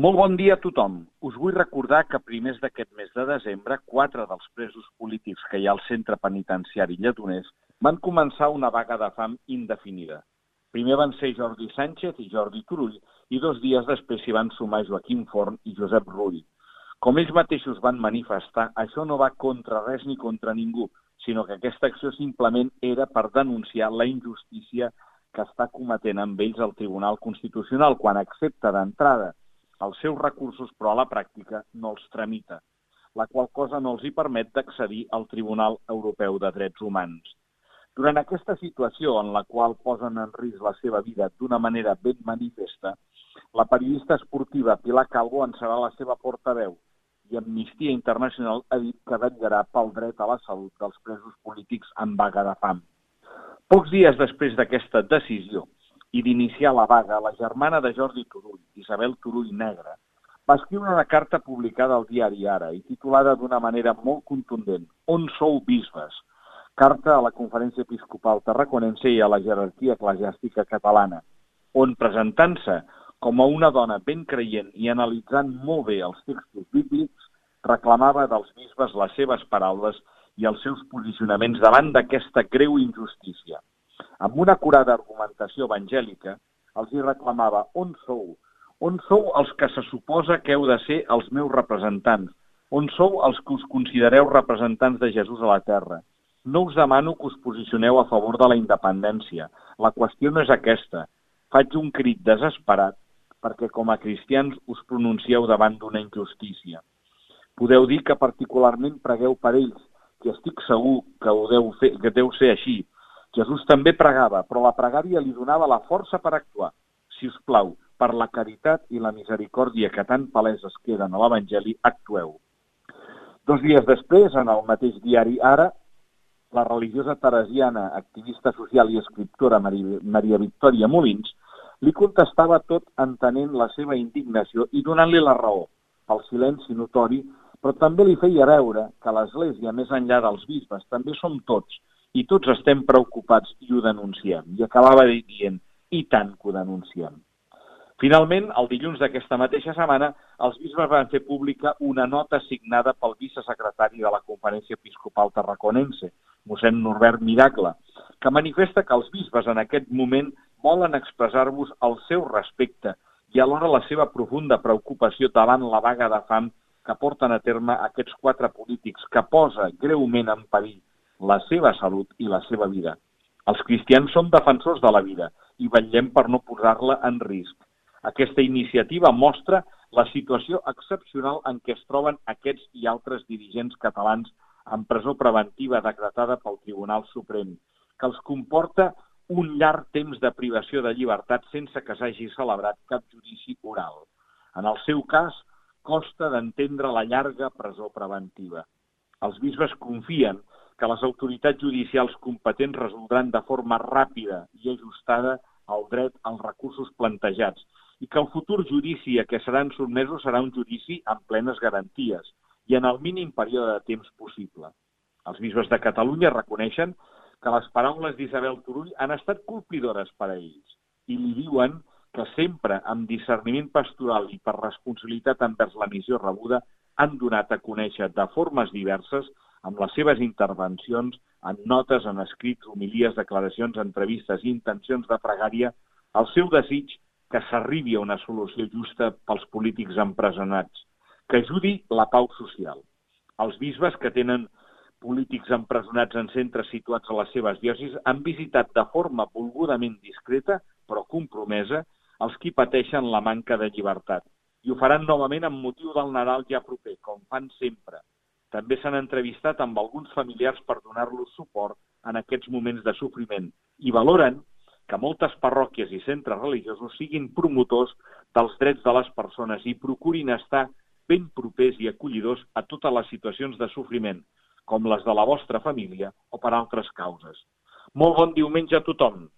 Molt bon dia a tothom. Us vull recordar que primers d'aquest mes de desembre, quatre dels presos polítics que hi ha al centre penitenciari lledoners van començar una vaga de fam indefinida. Primer van ser Jordi Sánchez i Jordi Turull i dos dies després s'hi van sumar Joaquim Forn i Josep Rull. Com ells mateixos van manifestar, això no va contra res ni contra ningú, sinó que aquesta acció simplement era per denunciar la injustícia que està cometent amb ells el Tribunal Constitucional quan accepta d'entrada els seus recursos, però a la pràctica no els tramita, la qual cosa no els hi permet d'accedir al Tribunal Europeu de Drets Humans. Durant aquesta situació en la qual posen en risc la seva vida d'una manera ben manifesta, la periodista esportiva Pilar Calvo en serà la seva portaveu i Amnistia Internacional ha dit que vetllarà pel dret a la salut dels presos polítics en vaga de fam. Pocs dies després d'aquesta decisió, i d'iniciar la vaga, la germana de Jordi Turull, Isabel Turull Negra, va escriure una carta publicada al diari Ara i titulada d'una manera molt contundent On sou bisbes? Carta a la Conferència Episcopal Tarraconense i a la jerarquia eclesiàstica catalana, on presentant-se com a una dona ben creient i analitzant molt bé els textos bíblics, reclamava dels bisbes les seves paraules i els seus posicionaments davant d'aquesta greu injustícia amb una acurada argumentació evangèlica, els hi reclamava on sou? On sou els que se suposa que heu de ser els meus representants? On sou els que us considereu representants de Jesús a la terra? No us demano que us posicioneu a favor de la independència. La qüestió no és aquesta. Faig un crit desesperat perquè com a cristians us pronuncieu davant d'una injustícia. Podeu dir que particularment pregueu per ells, que estic segur que, ho deu, fer, que deu ser així, Jesús també pregava, però la pregària li donava la força per actuar. Si us plau, per la caritat i la misericòrdia que tan paleses queden a l'Evangeli, actueu. Dos dies després, en el mateix diari Ara, la religiosa teresiana, activista social i escriptora Maria Victòria Molins, li contestava tot entenent la seva indignació i donant-li la raó, pel silenci notori, però també li feia veure que l'Església, més enllà dels bisbes, també som tots, i tots estem preocupats i ho denunciem. I acabava dient, i tant que ho denunciem. Finalment, el dilluns d'aquesta mateixa setmana, els bisbes van fer pública una nota signada pel vicesecretari de la Conferència Episcopal Tarraconense, mossèn Norbert Miracle, que manifesta que els bisbes en aquest moment volen expressar-vos el seu respecte i alhora la seva profunda preocupació davant la vaga de fam que porten a terme aquests quatre polítics que posa greument en perill la seva salut i la seva vida. Els cristians som defensors de la vida i vetllem per no posar-la en risc. Aquesta iniciativa mostra la situació excepcional en què es troben aquests i altres dirigents catalans en presó preventiva decretada pel Tribunal Suprem, que els comporta un llarg temps de privació de llibertat sense que s'hagi celebrat cap judici oral. En el seu cas, costa d'entendre la llarga presó preventiva. Els bisbes confien que les autoritats judicials competents resoldran de forma ràpida i ajustada el dret als recursos plantejats i que el futur judici a què seran sotmesos serà un judici amb plenes garanties i en el mínim període de temps possible. Els bisbes de Catalunya reconeixen que les paraules d'Isabel Turull han estat colpidores per a ells i li diuen que sempre amb discerniment pastoral i per responsabilitat envers la missió rebuda han donat a conèixer de formes diverses amb les seves intervencions, en notes, en escrits, homilies, declaracions, entrevistes i intencions de pregària, el seu desig que s'arribi a una solució justa pels polítics empresonats, que ajudi la pau social. Els bisbes que tenen polítics empresonats en centres situats a les seves diòcis han visitat de forma volgudament discreta, però compromesa, els qui pateixen la manca de llibertat. I ho faran novament amb motiu del Nadal ja proper, com fan sempre, també s'han entrevistat amb alguns familiars per donar-los suport en aquests moments de sofriment i valoren que moltes parròquies i centres religiosos siguin promotors dels drets de les persones i procurin estar ben propers i acollidors a totes les situacions de sofriment, com les de la vostra família o per altres causes. Molt bon diumenge a tothom!